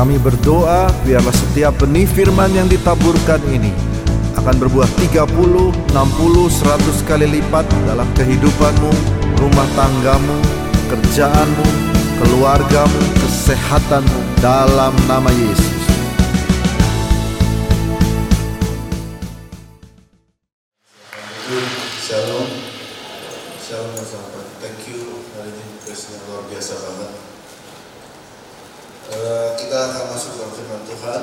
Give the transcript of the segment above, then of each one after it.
Kami berdoa biarlah setiap benih firman yang ditaburkan ini akan berbuah 30, 60, 100 kali lipat dalam kehidupanmu, rumah tanggamu, kerjaanmu, keluargamu, kesehatanmu dalam nama Yesus. Kita akan masuk dalam firman Tuhan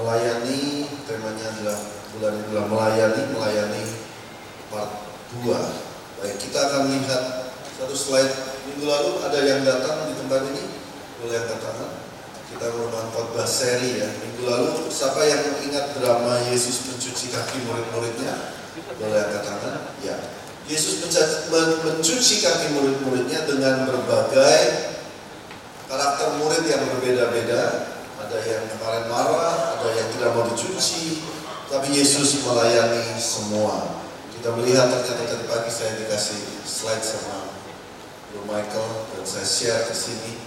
Melayani Temanya adalah bulan ini adalah melayani Melayani part 2 Baik kita akan lihat Satu slide Minggu lalu ada yang datang di tempat ini Boleh angkat tangan kita merupakan khotbah seri ya. Minggu lalu siapa yang ingat drama Yesus mencuci kaki murid-muridnya? Boleh angkat tangan? Ya. Yesus mencuci kaki murid-muridnya dengan berbagai karakter murid yang berbeda-beda. Ada yang kemarin marah, ada yang tidak mau dicuci, tapi Yesus melayani semua. Kita melihat ternyata tadi pagi saya dikasih slide sama Bro Michael dan saya share ke sini.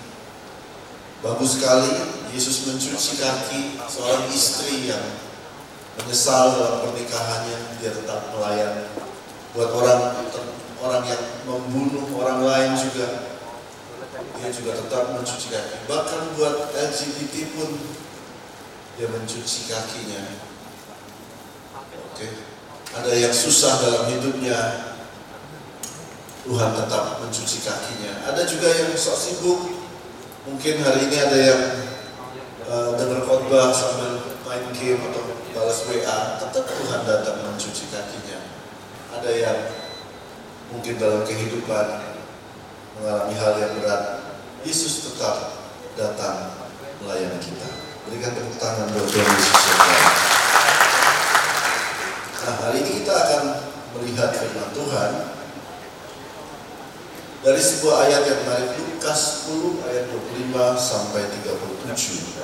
Bagus sekali Yesus mencuci kaki seorang istri yang menyesal dalam pernikahannya dia tetap melayani. Buat orang orang yang membunuh orang lain juga dia juga tetap mencuci kaki. Bahkan buat LGBT pun dia mencuci kakinya. Oke. Ada yang susah dalam hidupnya Tuhan tetap mencuci kakinya. Ada juga yang sok sibuk Mungkin hari ini ada yang uh, dengar khotbah sambil main game atau balas WA, tetap Tuhan datang mencuci kakinya. Ada yang mungkin dalam kehidupan mengalami hal yang berat, Yesus tetap datang melayani kita. Berikan tepuk tangan buat Tuhan Yesus. Nah, hari ini kita akan melihat firman Tuhan dari sebuah ayat yang menarik Lukas 10 ayat 25 sampai 37.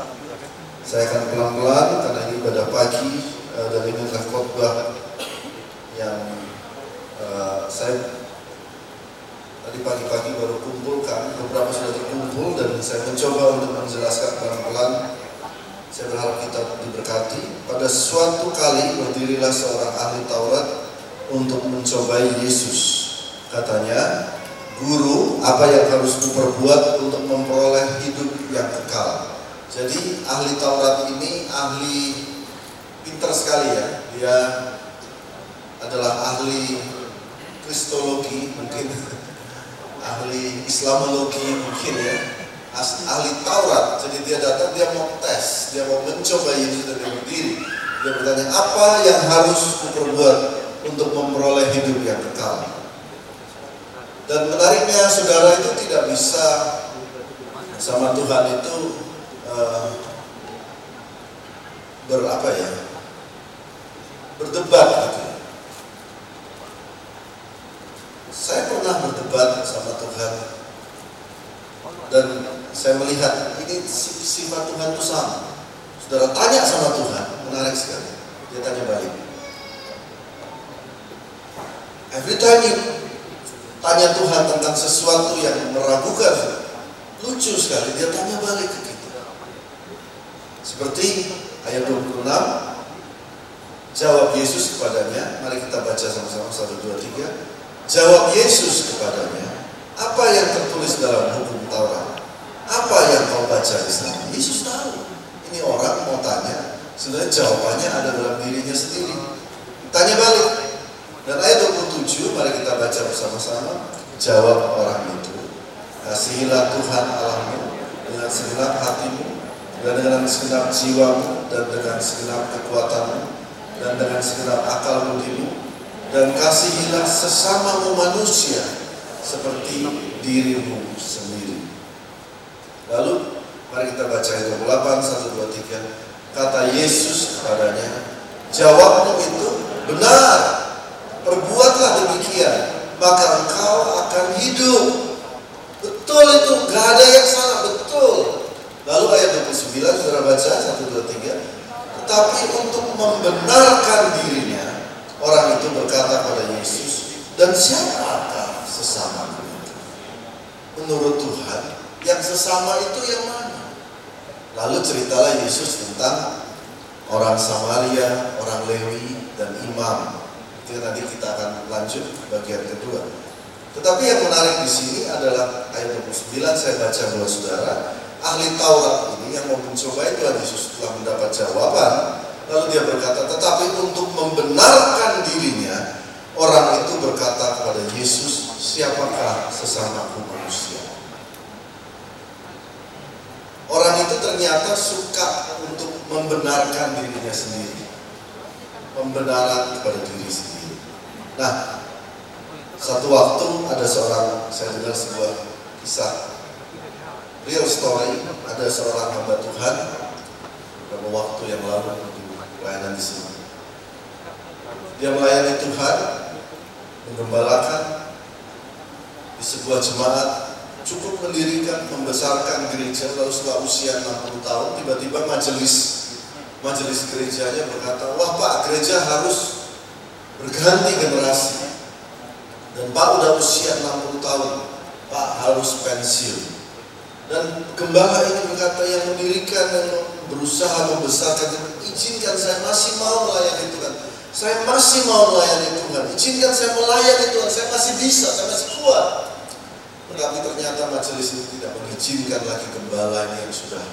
Saya akan pelan-pelan karena ini ibadah pagi eh, dan ini adalah khotbah yang eh, saya tadi pagi-pagi baru kumpulkan beberapa sudah terkumpul dan saya mencoba untuk menjelaskan pelan-pelan. Saya berharap kita diberkati. Pada suatu kali berdirilah seorang ahli Taurat untuk mencobai Yesus. Katanya, Guru, apa yang harus kuperbuat untuk memperoleh hidup yang kekal? Jadi ahli Taurat ini ahli pinter sekali ya. Dia adalah ahli kristologi mungkin, ahli Islamologi mungkin ya, ahli Taurat. Jadi dia datang, dia mau tes, dia mau mencoba Yesus dan dia berdiri. Dia bertanya, apa yang harus kuperbuat untuk memperoleh hidup yang kekal? Dan menariknya saudara itu tidak bisa sama Tuhan itu eh, berapa ya berdebat gitu. Saya pernah berdebat sama Tuhan dan saya melihat ini si- sifat Tuhan itu sama. Saudara tanya sama Tuhan, menarik sekali. Dia tanya balik. Every time you tanya Tuhan tentang sesuatu yang meragukan, lucu sekali dia tanya balik ke kita. Seperti ayat 26, jawab Yesus kepadanya, mari kita baca sama-sama 1, 2, 3. Jawab Yesus kepadanya, apa yang tertulis dalam hukum Taurat? Apa yang kau baca di sana? Yesus tahu. Ini orang mau tanya, sebenarnya jawabannya ada dalam dirinya sendiri. Tanya balik, dan ayat 27, mari kita baca bersama-sama. Jawab orang itu, kasihilah Tuhan Allahmu dengan segenap hatimu, dan dengan segenap jiwamu, dan dengan segenap kekuatanmu, dan dengan segenap akal budimu, dan kasihilah sesamamu manusia seperti dirimu sendiri. Lalu, mari kita baca ayat 28, 1, 2, 3. Kata Yesus kepadanya, jawabmu itu benar, perbuatlah demikian, maka engkau akan hidup. Betul itu, gak ada yang salah, betul. Lalu ayat 29, saudara baca, 1, 2, 3. Tetapi untuk membenarkan dirinya, orang itu berkata pada Yesus, dan siapakah sesamaku itu? Menurut Tuhan, Yang sesama itu yang mana? Lalu ceritalah Yesus tentang orang Samaria, orang Lewi, dan imam. Itu nanti kita akan lanjut bagian kedua. Tetapi yang menarik di sini adalah ayat 29 saya baca buat saudara. Ahli Taurat ini yang mau mencoba itu Yesus telah mendapat jawaban. Lalu dia berkata, tetapi untuk membenarkan dirinya, orang itu berkata kepada Yesus, siapakah sesamaku manusia? Orang itu ternyata suka untuk membenarkan dirinya sendiri. Pembenaran kepada diri sendiri. Nah, satu waktu ada seorang, saya dengar sebuah kisah real story, ada seorang hamba Tuhan beberapa waktu yang lalu pelayanan di sini. Dia melayani Tuhan, menggembalakan di sebuah jemaat cukup mendirikan, membesarkan gereja, lalu setelah usia 60 tahun, tiba-tiba majelis majelis gerejanya berkata, wah Pak, gereja harus berganti generasi. Dan Pak udah usia 60 tahun, Pak harus pensiun. Dan gembala ini berkata yang mendirikan dan berusaha membesarkan, izinkan saya masih mau melayani Tuhan. Saya masih mau melayani Tuhan. Izinkan saya melayani Tuhan. Saya masih bisa, saya masih kuat. Tetapi ternyata majelis itu tidak mengizinkan lagi gembala ini yang sudah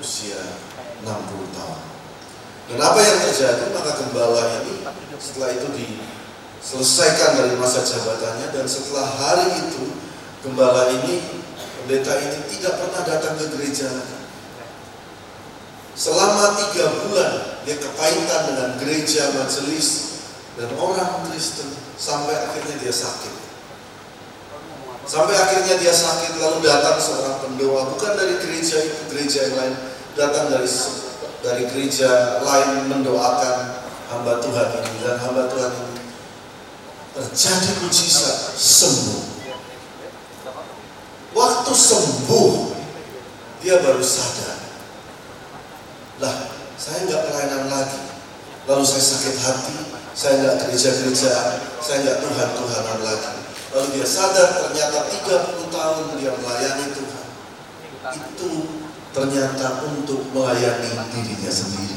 usia 60 tahun. Dan apa yang terjadi? Maka gembala ini setelah itu diselesaikan dari masa jabatannya dan setelah hari itu gembala ini pendeta ini tidak pernah datang ke gereja lagi. Selama tiga bulan dia kepahitan dengan gereja, majelis, dan orang Kristen sampai akhirnya dia sakit. Sampai akhirnya dia sakit lalu datang seorang pendoa bukan dari gereja itu gereja yang lain datang dari dari gereja lain mendoakan hamba Tuhan ini dan hamba Tuhan ini terjadi mujizat sembuh. Waktu sembuh dia baru sadar. Lah, saya nggak pelayanan lagi. Lalu saya sakit hati, saya nggak gereja-gereja, saya nggak Tuhan-Tuhanan lagi. Lalu dia sadar ternyata 30 tahun dia melayani Tuhan. Itu ternyata untuk melayani dirinya sendiri.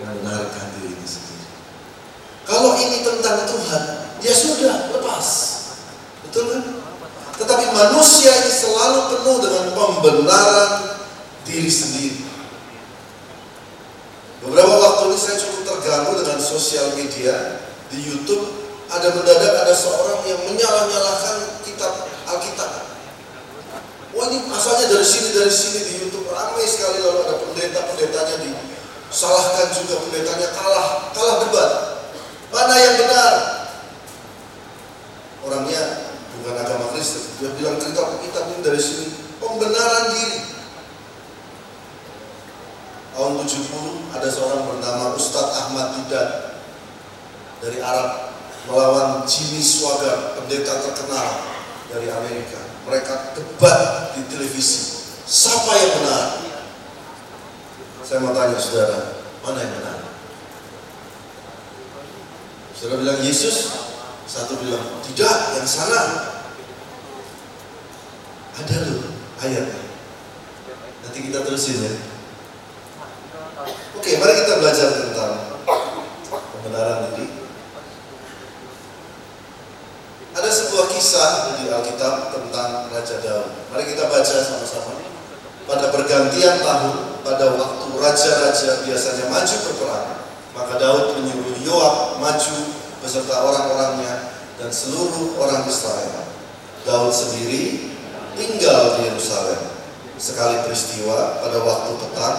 Membenarkan dirinya sendiri. Kalau ini tentang Tuhan, ya sudah, lepas. Betul kan? Tetapi manusia ini selalu penuh dengan pembenaran diri sendiri. Beberapa waktu ini saya cukup terganggu dengan sosial media di YouTube ada mendadak ada seorang yang menyalah-nyalahkan kitab Alkitab. Wah ini asalnya dari sini dari sini di YouTube ramai sekali lalu ada pendeta-pendetanya disalahkan juga pendetanya kalah kalah debat. Mana yang benar? Orangnya bukan agama Kristen. Dia bilang kitab kitab ini dari sini pembenaran diri. Tahun 70 ada seorang bernama Ustadz Ahmad Didat dari Arab melawan Jimmy Swaggart, pendeta terkenal dari Amerika. Mereka debat di televisi. Siapa yang benar? Saya mau tanya saudara, mana yang benar? Saudara bilang Yesus, satu bilang tidak, yang sana. Ada loh ayatnya. Nanti kita terusin ya. Oke, mari kita belajar tentang pembenaran diri. Ada sebuah kisah di Alkitab tentang Raja Daud. Mari kita baca sama-sama. Pada pergantian tahun, pada waktu raja-raja biasanya maju berperang, maka Daud menyuruh Yoab maju beserta orang-orangnya dan seluruh orang Israel. Daud sendiri tinggal di Yerusalem. Sekali peristiwa pada waktu petang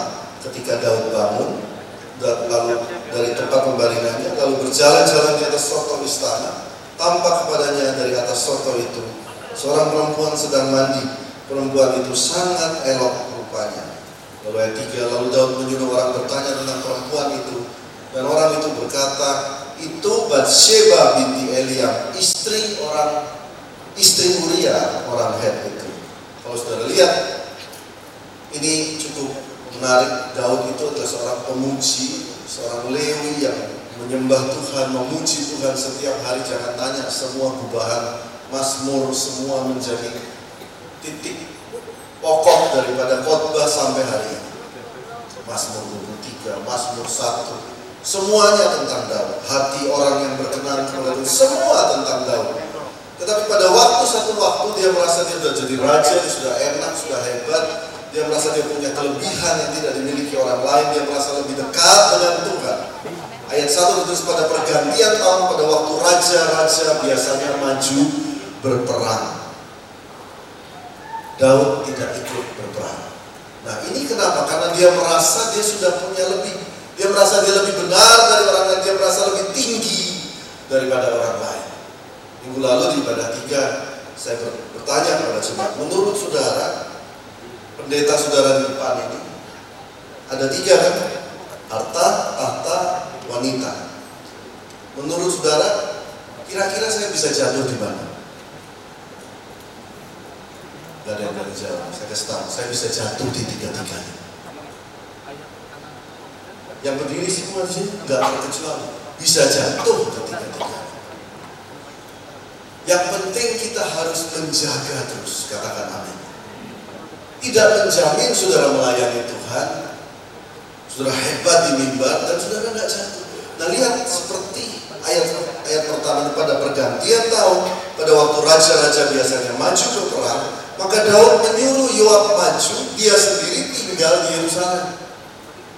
ketika Daud bangun lalu dari tempat pembaringannya lalu berjalan-jalan di atas soto istana tampak kepadanya dari atas soto itu seorang perempuan sedang mandi. Perempuan itu sangat elok rupanya. Lalu ayat 3 lalu Daud menyuruh orang bertanya tentang perempuan itu. Dan orang itu berkata itu Bathsheba binti Eliam istri orang istri Uria orang Het itu. Kalau saudara lihat ini cukup menarik Daud itu adalah seorang pemuji seorang Lewi yang menyembah Tuhan, memuji Tuhan setiap hari jangan tanya semua gubahan Mazmur semua menjadi titik pokok daripada khotbah sampai hari ini. Mazmur 23, Mazmur 1, semuanya tentang Daud. Hati orang yang berkenan kepada Tuhan, semua tentang Daud. Tetapi pada waktu satu waktu dia merasa dia sudah jadi raja, dia sudah enak, sudah hebat, dia merasa dia punya kelebihan yang tidak dimiliki orang lain, dia merasa lebih dekat dengan Tuhan. Ayat 1 terus pada pergantian tahun pada waktu raja-raja biasanya maju berperang. Daud tidak ikut berperang. Nah ini kenapa? Karena dia merasa dia sudah punya lebih, dia merasa dia lebih benar dari orang lain, dia merasa lebih tinggi daripada orang lain. Minggu lalu di ibadah tiga saya bertanya kepada jemaat, menurut saudara, pendeta saudara di depan ini ada tiga kan? Harta, tahta, wanita. Menurut saudara, kira-kira saya bisa jatuh di mana? Gak ada yang dari jawab. Saya kasih tahu, saya bisa jatuh di tiga-tiganya. Yang berdiri semua di sini nggak bisa jatuh ke tiga-tiganya. Yang penting kita harus menjaga terus, katakan amin. Tidak menjamin saudara melayani Tuhan, saudara hebat di mimbar dan saudara nggak jatuh. Nah lihat seperti ayat ayat pertama pada pergantian tahun pada waktu raja-raja biasanya maju ke perang maka Daud menyuruh Yoab maju, dia sendiri tinggal di Yerusalem.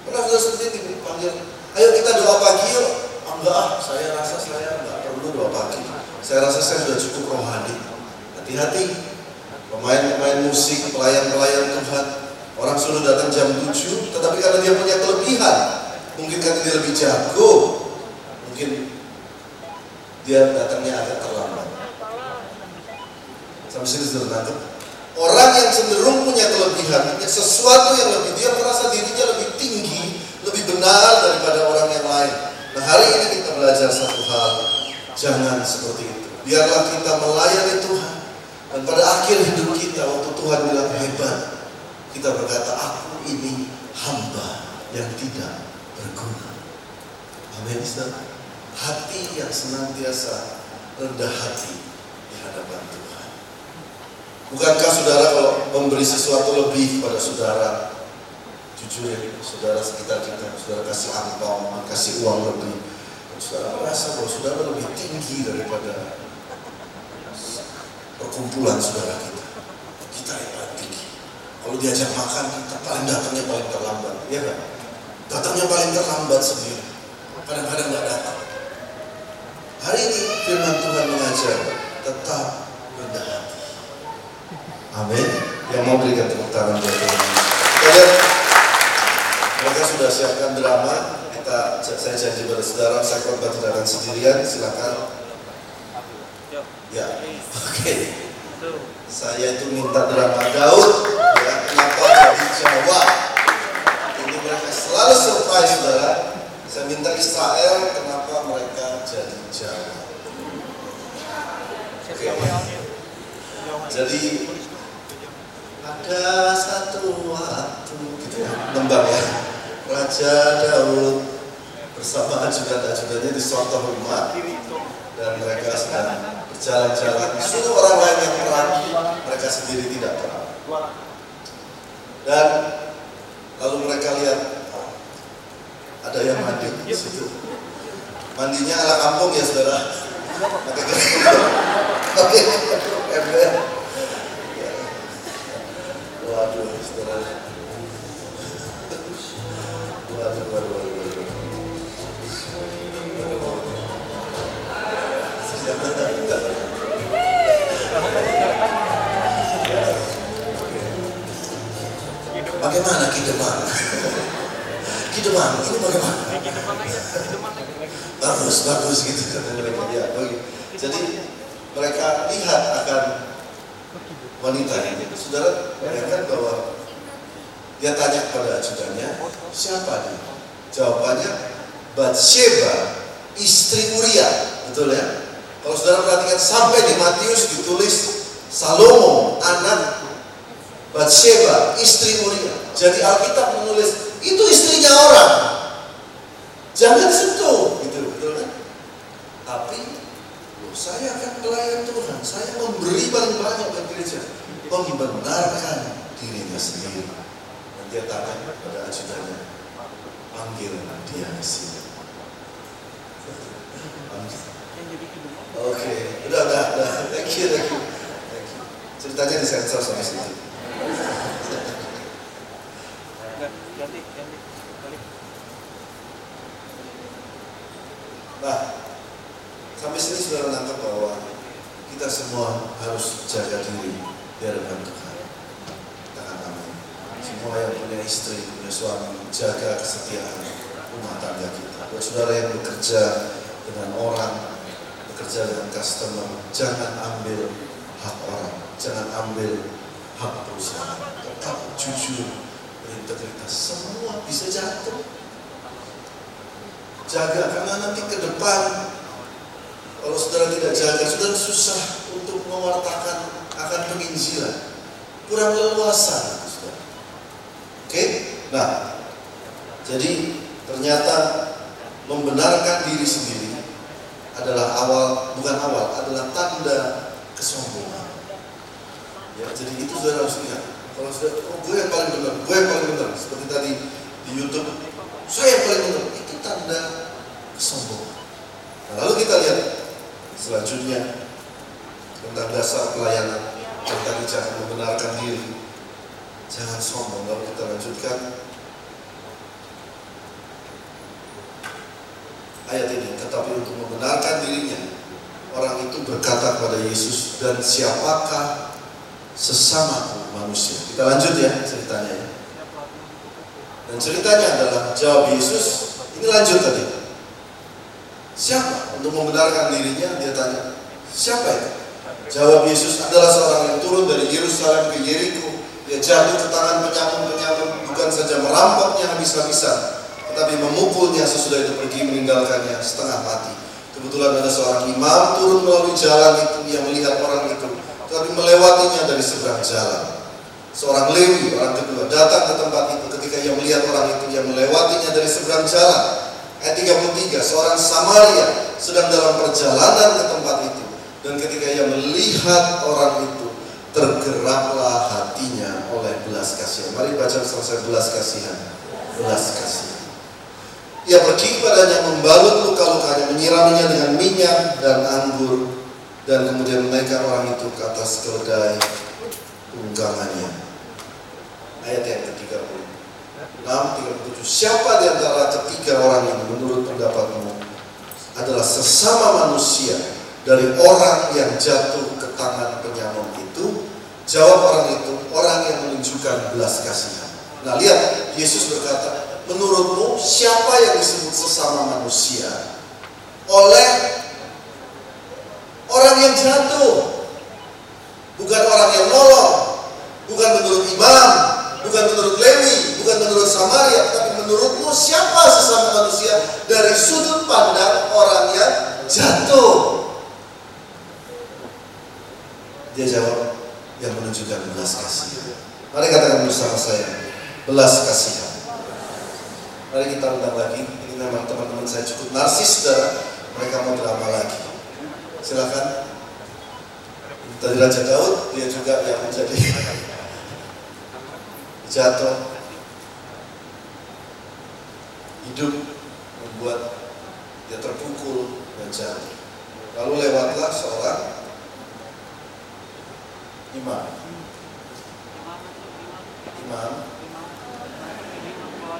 Pernah sudah ini dipanggil, ayo kita doa pagi yuk. Enggak ah, saya rasa saya enggak perlu doa pagi. Saya rasa saya sudah cukup rohani. Hati-hati, pemain-pemain musik, pelayan-pelayan Tuhan, orang suruh datang jam 7, tetapi karena dia punya kelebihan, mungkin karena dia lebih jago, mungkin dia datangnya agak terlambat. Sampai sini sudah tangkap. Orang yang cenderung punya kelebihan, punya sesuatu yang lebih, dia merasa dirinya lebih tinggi, lebih benar daripada orang yang lain. Nah hari ini kita belajar satu hal, jangan seperti itu. Biarlah kita melayani Tuhan. Dan pada akhir hidup kita, waktu Tuhan bilang hebat, kita berkata, aku ini hamba yang tidak berguna. Amin. Hati yang senantiasa rendah hati di hadapan Tuhan. Bukankah saudara kalau memberi sesuatu lebih pada saudara, jujur ya, saudara sekitar kita, saudara kasih angpau, kasih uang lebih, saudara merasa bahwa saudara lebih tinggi daripada perkumpulan saudara kita. Kita yang paling tinggi. Kalau diajak makan, kita paling datangnya paling terlambat, ya kan? Datangnya paling terlambat sendiri. Kadang-kadang nggak datang. Hari ini firman Tuhan mengajar tetap rendah hati. Amin. Yang mau berikan tepuk tangan buat Tuhan. Mereka sudah siapkan drama. Kita saya janji pada saudara, saya korban tidak sendirian. Silakan. Ya, oke. Okay. Saya itu minta drama Daud. Ya, kenapa jadi Jawa? Ini mereka selalu surprise, saudara. Saya minta Israel, kenapa mereka jadi Jawa? Oke. Okay. Jadi ada satu waktu gitu ya lembang ya Raja Daud bersama ajudan-ajudannya di suatu rumah dan mereka sedang berjalan-jalan suruh orang lain yang perang mereka sendiri tidak perang dan lalu mereka lihat ada yang mandi di situ. Mandinya ala kampung ya saudara. Pakai ember Waduh, saudara. Waduh, waduh, waduh, Bagaimana Kidemang? Kidemang, ini bagaimana? bagus, bagus gitu mereka. Ya, Jadi mereka lihat akan wanita ini. Saudara bayangkan bahwa dia tanya kepada ajudannya, siapa dia? Jawabannya, Bathsheba, istri Uria. Betul ya? Kalau saudara perhatikan sampai di Matius ditulis Salomo, anak Bathsheba, istri Uria. Jadi Alkitab menulis, itu istrinya orang. Jangan sentuh, gitu, betul kan? Tapi saya akan pelayan Tuhan. Saya memberi paling banyak bagi gereja. membenarkan dirinya sendiri. Dan dia tanya pada ajudannya, panggil dia ke sini. Oke, udah, udah, udah. Thank you, thank you. Thank you. Ceritanya disensor sampai situ. Nah, sampai sini sudah menangkap bahwa kita semua harus jaga diri di hadapan Tuhan. Katakan amin. Semua yang punya istri, punya suami, jaga kesetiaan rumah tangga kita. Buat saudara yang bekerja dengan orang, bekerja dengan customer, jangan ambil hak orang, jangan ambil hak perusahaan. Tetap jujur, berintegritas. Semua bisa jatuh. Jaga karena nanti ke depan kalau saudara tidak jaga, saudara susah untuk mewartakan akan penginjilan. Kurang leluasa. Oke? Nah, jadi ternyata membenarkan diri sendiri adalah awal, bukan awal, adalah tanda kesombongan. Ya, jadi itu saudara harus lihat. Kalau sudah, oh gue yang paling benar, gue yang paling benar. Seperti tadi di YouTube, saya yang paling benar. Itu tanda kesombongan. Nah, lalu kita lihat selanjutnya tentang dasar pelayanan tadi jangan membenarkan diri. Jangan sombong. Lalu kita lanjutkan ayat ini. Tetapi untuk membenarkan dirinya, orang itu berkata kepada Yesus, dan siapakah sesama manusia? Kita lanjut ya ceritanya ya. Dan ceritanya adalah jawab Yesus, ini lanjut tadi. Siapa? Untuk membenarkan dirinya, dia tanya, siapa itu? Jawab Yesus adalah seorang yang turun dari Yerusalem ke Yeriko. Dia jatuh ke tangan penyamun-penyamun, bukan saja merampoknya habis-habisan, tetapi memukulnya sesudah itu pergi meninggalkannya setengah mati. Kebetulan ada seorang imam turun melalui jalan itu, ia melihat orang itu, tetapi melewatinya dari seberang jalan. Seorang Lewi, orang kedua, datang ke tempat itu ketika ia melihat orang itu, ia melewatinya dari seberang jalan. Ayat 33, seorang Samaria sedang dalam perjalanan ke tempat itu. Dan ketika ia melihat orang itu, tergeraklah hatinya oleh belas kasihan. Mari baca selesai belas kasihan. Belas kasihan. Ia pergi kepadanya membalut luka-lukanya, menyiraminya dengan minyak dan anggur, dan kemudian menaikkan orang itu ke atas keledai tunggangannya. Ayat yang ke-30. 6, 37. Siapa di antara ketiga orang ini menurut pendapatmu adalah sesama manusia dari orang yang jatuh ke tangan penyamun itu? Jawab orang itu, orang yang menunjukkan belas kasihan. Nah lihat, Yesus berkata, menurutmu siapa yang disebut sesama manusia? Oleh orang yang jatuh. Bukan orang yang nolong. Bukan menurut imam. Bukan menurut Lewi. Bukan menurut Samaria. Tapi menurutmu siapa sesama manusia dari sudut pandang orang yang jatuh? Dia jawab, yang menunjukkan belas kasihan. Mari katakan bersama saya, belas kasihan. Mari kita undang lagi. Ini memang teman-teman saya cukup narsis, saudara. Mereka mau drama lagi. Silakan. Dari Raja Daud, dia juga yang menjadi jatuh. Hidup membuat dia terpukul dan jatuh. Lalu lewatlah seorang imam. Imam.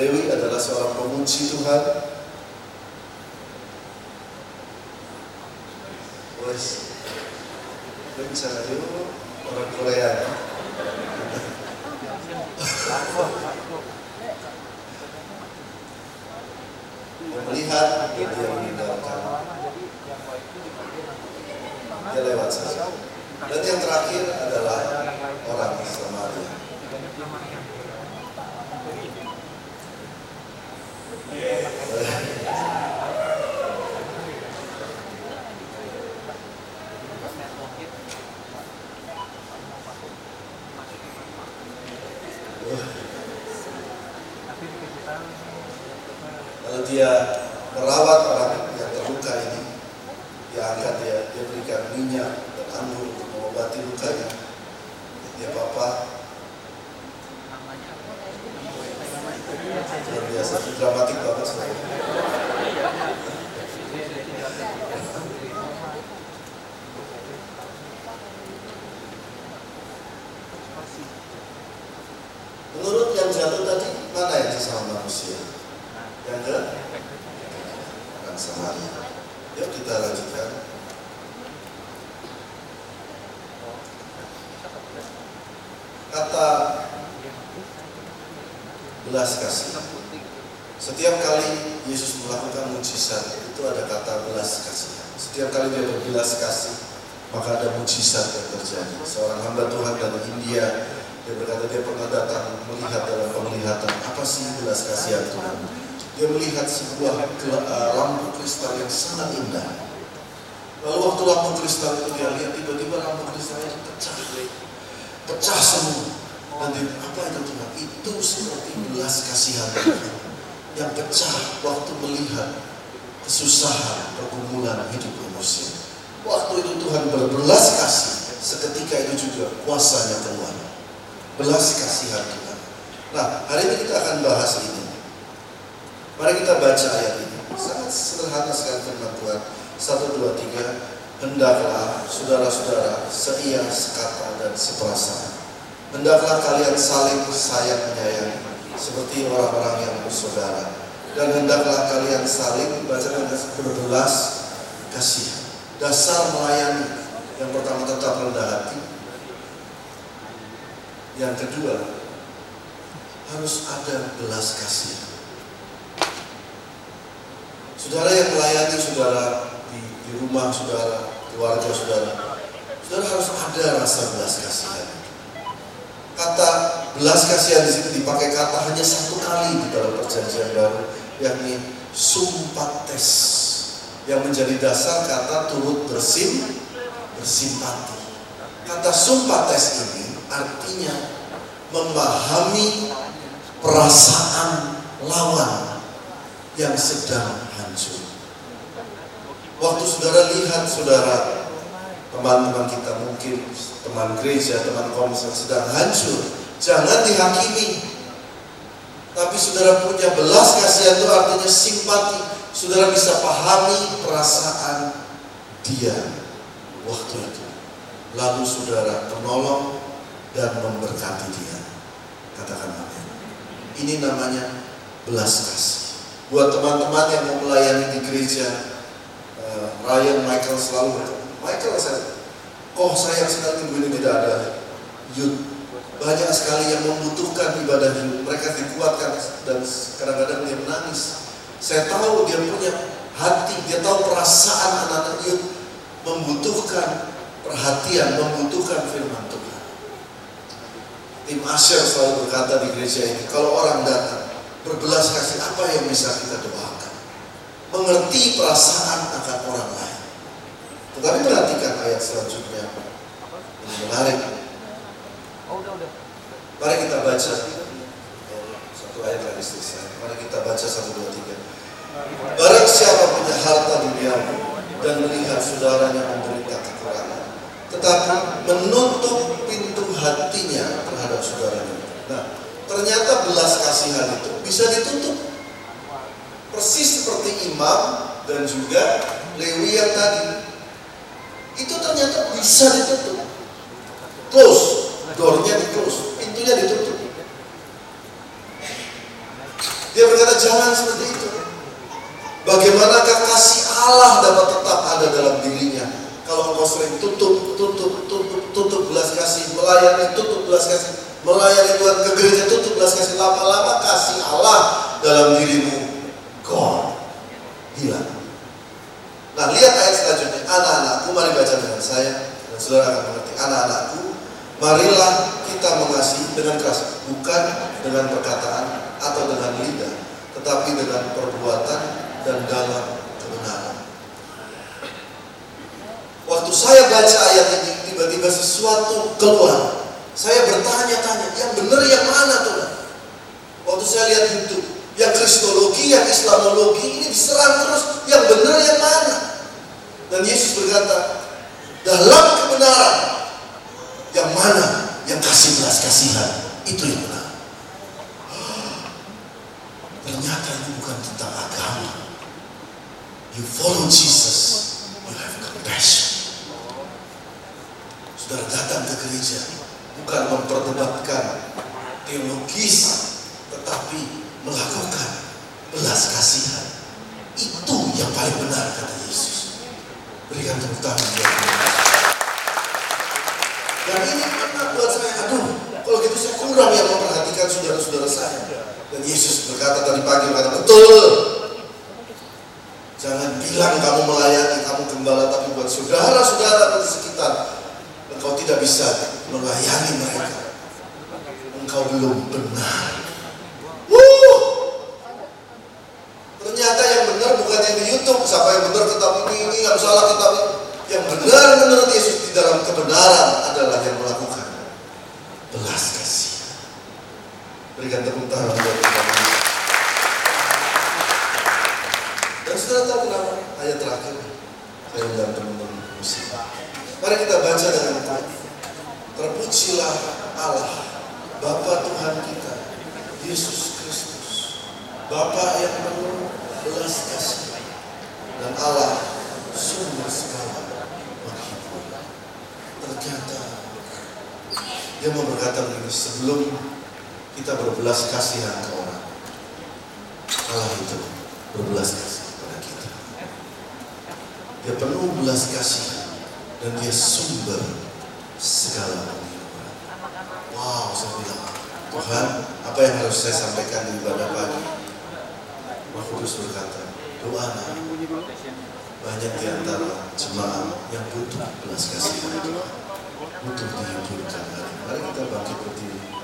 Lewi adalah seorang pemuji Tuhan. Wes, dia bisa orang Korea. Melihat dia meninggalkan. Dia lewat saja. Dan yang terakhir adalah orang Samaria. Kalau dia merawat orang yang terluka ini, dia angkat dia, dia berikan minyak dan anggur untuk mengobati lukanya. Ya Bapak, luar biasa, dramatik banget saya. Menurut yang jatuh tadi, mana yang sesama manusia? Yang ke? Akan Samaria. Yuk kita lanjutkan. Kata belas kasih. Setiap kali Yesus melakukan mujizat itu ada kata belas kasih. Setiap kali dia berbelas kasih, maka ada mujizat yang terjadi. Seorang hamba Tuhan dari India dia berkata dia pernah datang melihat dalam penglihatan apa sih belas kasihan Tuhan. Dia melihat sebuah uh, lampu kristal yang sangat indah. Lalu waktu lampu kristal itu dia lihat tiba-tiba lampu kristal itu pecah, pecah semua. Dan dia, apa itu Tuhan? Itu seperti belas kasihan Tuhan yang pecah waktu melihat kesusahan pergumulan hidup manusia. Waktu itu Tuhan berbelas kasih, seketika itu juga kuasanya keluar. Belas kasihan Tuhan. Nah, hari ini kita akan bahas ini. Mari kita baca ayat ini. Sangat sederhana sekali firman Tuhan. Satu, dua, tiga. Hendaklah saudara-saudara seia, sekata, dan seperasaan. Hendaklah kalian saling sayang menyayangi seperti orang-orang yang bersaudara. Dan hendaklah kalian saling baca berbelas kasih. Dasar melayani yang pertama tetap rendah hati. Yang kedua harus ada belas kasih. Saudara yang melayani saudara di, di rumah saudara, keluarga saudara, saudara harus ada rasa belas kasihan. Kata belas kasihan di sini dipakai kata hanya satu kali di dalam perjanjian baru, yakni sumpates yang menjadi dasar kata turut bersim bersimpati. Kata sumpates ini artinya memahami perasaan lawan yang sedang hancur. Waktu saudara lihat saudara teman-teman kita mungkin teman gereja, teman komsel sedang hancur, jangan dihakimi. Tapi saudara punya belas kasihan itu artinya simpati. Saudara bisa pahami perasaan dia waktu itu. Lalu saudara menolong dan memberkati dia. Katakan amin. Ini namanya belas kasih. Buat teman-teman yang mau melayani di gereja, eh, Ryan Michael selalu Michael saya, oh sayang sekali minggu ini tidak ada youth. Banyak sekali yang membutuhkan ibadah youth. Mereka dikuatkan dan kadang-kadang dia menangis. Saya tahu dia punya hati, dia tahu perasaan anak-anak youth membutuhkan perhatian, membutuhkan firman Tuhan. Tim Asher selalu berkata di gereja ini, kalau orang datang berbelas kasih apa yang bisa kita doakan? Mengerti perasaan akan orang lain. Tetapi perhatikan ayat selanjutnya. Ini menarik. Mari kita baca. Satu ayat lagi selesai. Mari kita baca satu dua tiga. Barang siapa punya harta duniawi dan melihat saudaranya menderita kekurangan, tetapi menutup pintu hatinya terhadap saudaranya. Nah, ternyata belas kasihan itu bisa ditutup. Persis seperti imam dan juga Lewi yang tadi. Itu ternyata bisa ditutup. Close, doornya di close, pintunya ditutup. Dia berkata jangan seperti itu. Bagaimanakah kasih Allah dapat tetap ada dalam dirinya? Kalau engkau sering tutup, tutup, tutup, tutup belas kasih, melayani, tutup belas kasih, melayani Tuhan ke gereja, tutup belas kasih, lama-lama kasih Allah dalam dirimu gone, hilang. Nah lihat ayat selanjutnya, anak-anakku, mari baca dengan saya, dan saudara akan mengerti, anak-anakku, Marilah kita mengasihi dengan keras, bukan dengan perkataan atau dengan lidah, tetapi dengan perbuatan dan dalam kebenaran. Waktu saya baca ayat ini, tiba-tiba sesuatu keluar. Saya bertanya-tanya, yang benar yang mana Tuhan? Waktu saya lihat YouTube, yang kristologi, yang islamologi, ini diserang terus, yang benar yang mana? Dan Yesus berkata, dalam kebenaran, yang mana yang kasih belas kasihan, itu yang benar. Ternyata ini bukan tentang agama. You follow Jesus, you have compassion. Saudara datang ke gereja bukan memperdebatkan teologis, tetapi melakukan belas kasihan. Itu yang paling benar kata Yesus. Berikan tepuk tangan buat. Dan ini enak buat saya. Aduh, kalau gitu saya kurang yang memperhatikan saudara-saudara saya. Dan Yesus berkata tadi pagi, berkata, betul. Jangan bilang kamu melayani, kamu gembala, tapi buat saudara-saudara di sekitar, engkau tidak bisa melayani mereka. Engkau belum benar. Wuh! Ternyata yang benar bukan yang di YouTube. Siapa yang benar kitab ini, ini yang salah kitab ini. Yang benar menurut Yesus di dalam kebenaran adalah yang melakukan belas kasih. Berikan tepuk tangan buat kita. Dan sudah tahu kenapa ayat terakhir saya undang teman-teman musik. Mari kita baca dengan kuat. Terpujilah Allah, Bapa Tuhan kita, Yesus Kristus, Bapa yang penuh belas kasih, dan Allah sumber segala. Ternyata dia mau berkata begini, sebelum kita berbelas kasihan ke orang. Allah itu berbelas kasih kepada kita. Dia penuh belas kasihan dan dia sumber segala kehidupan Wow, saya bilang, Tuhan, apa yang harus saya sampaikan di ibadah pagi? Mahfudus Kudus berkata, doa banyak di antara jemaah yang butuh belas kasihan Tuhan. Butuh dihiburkan. Mari kita bangkit berdiri.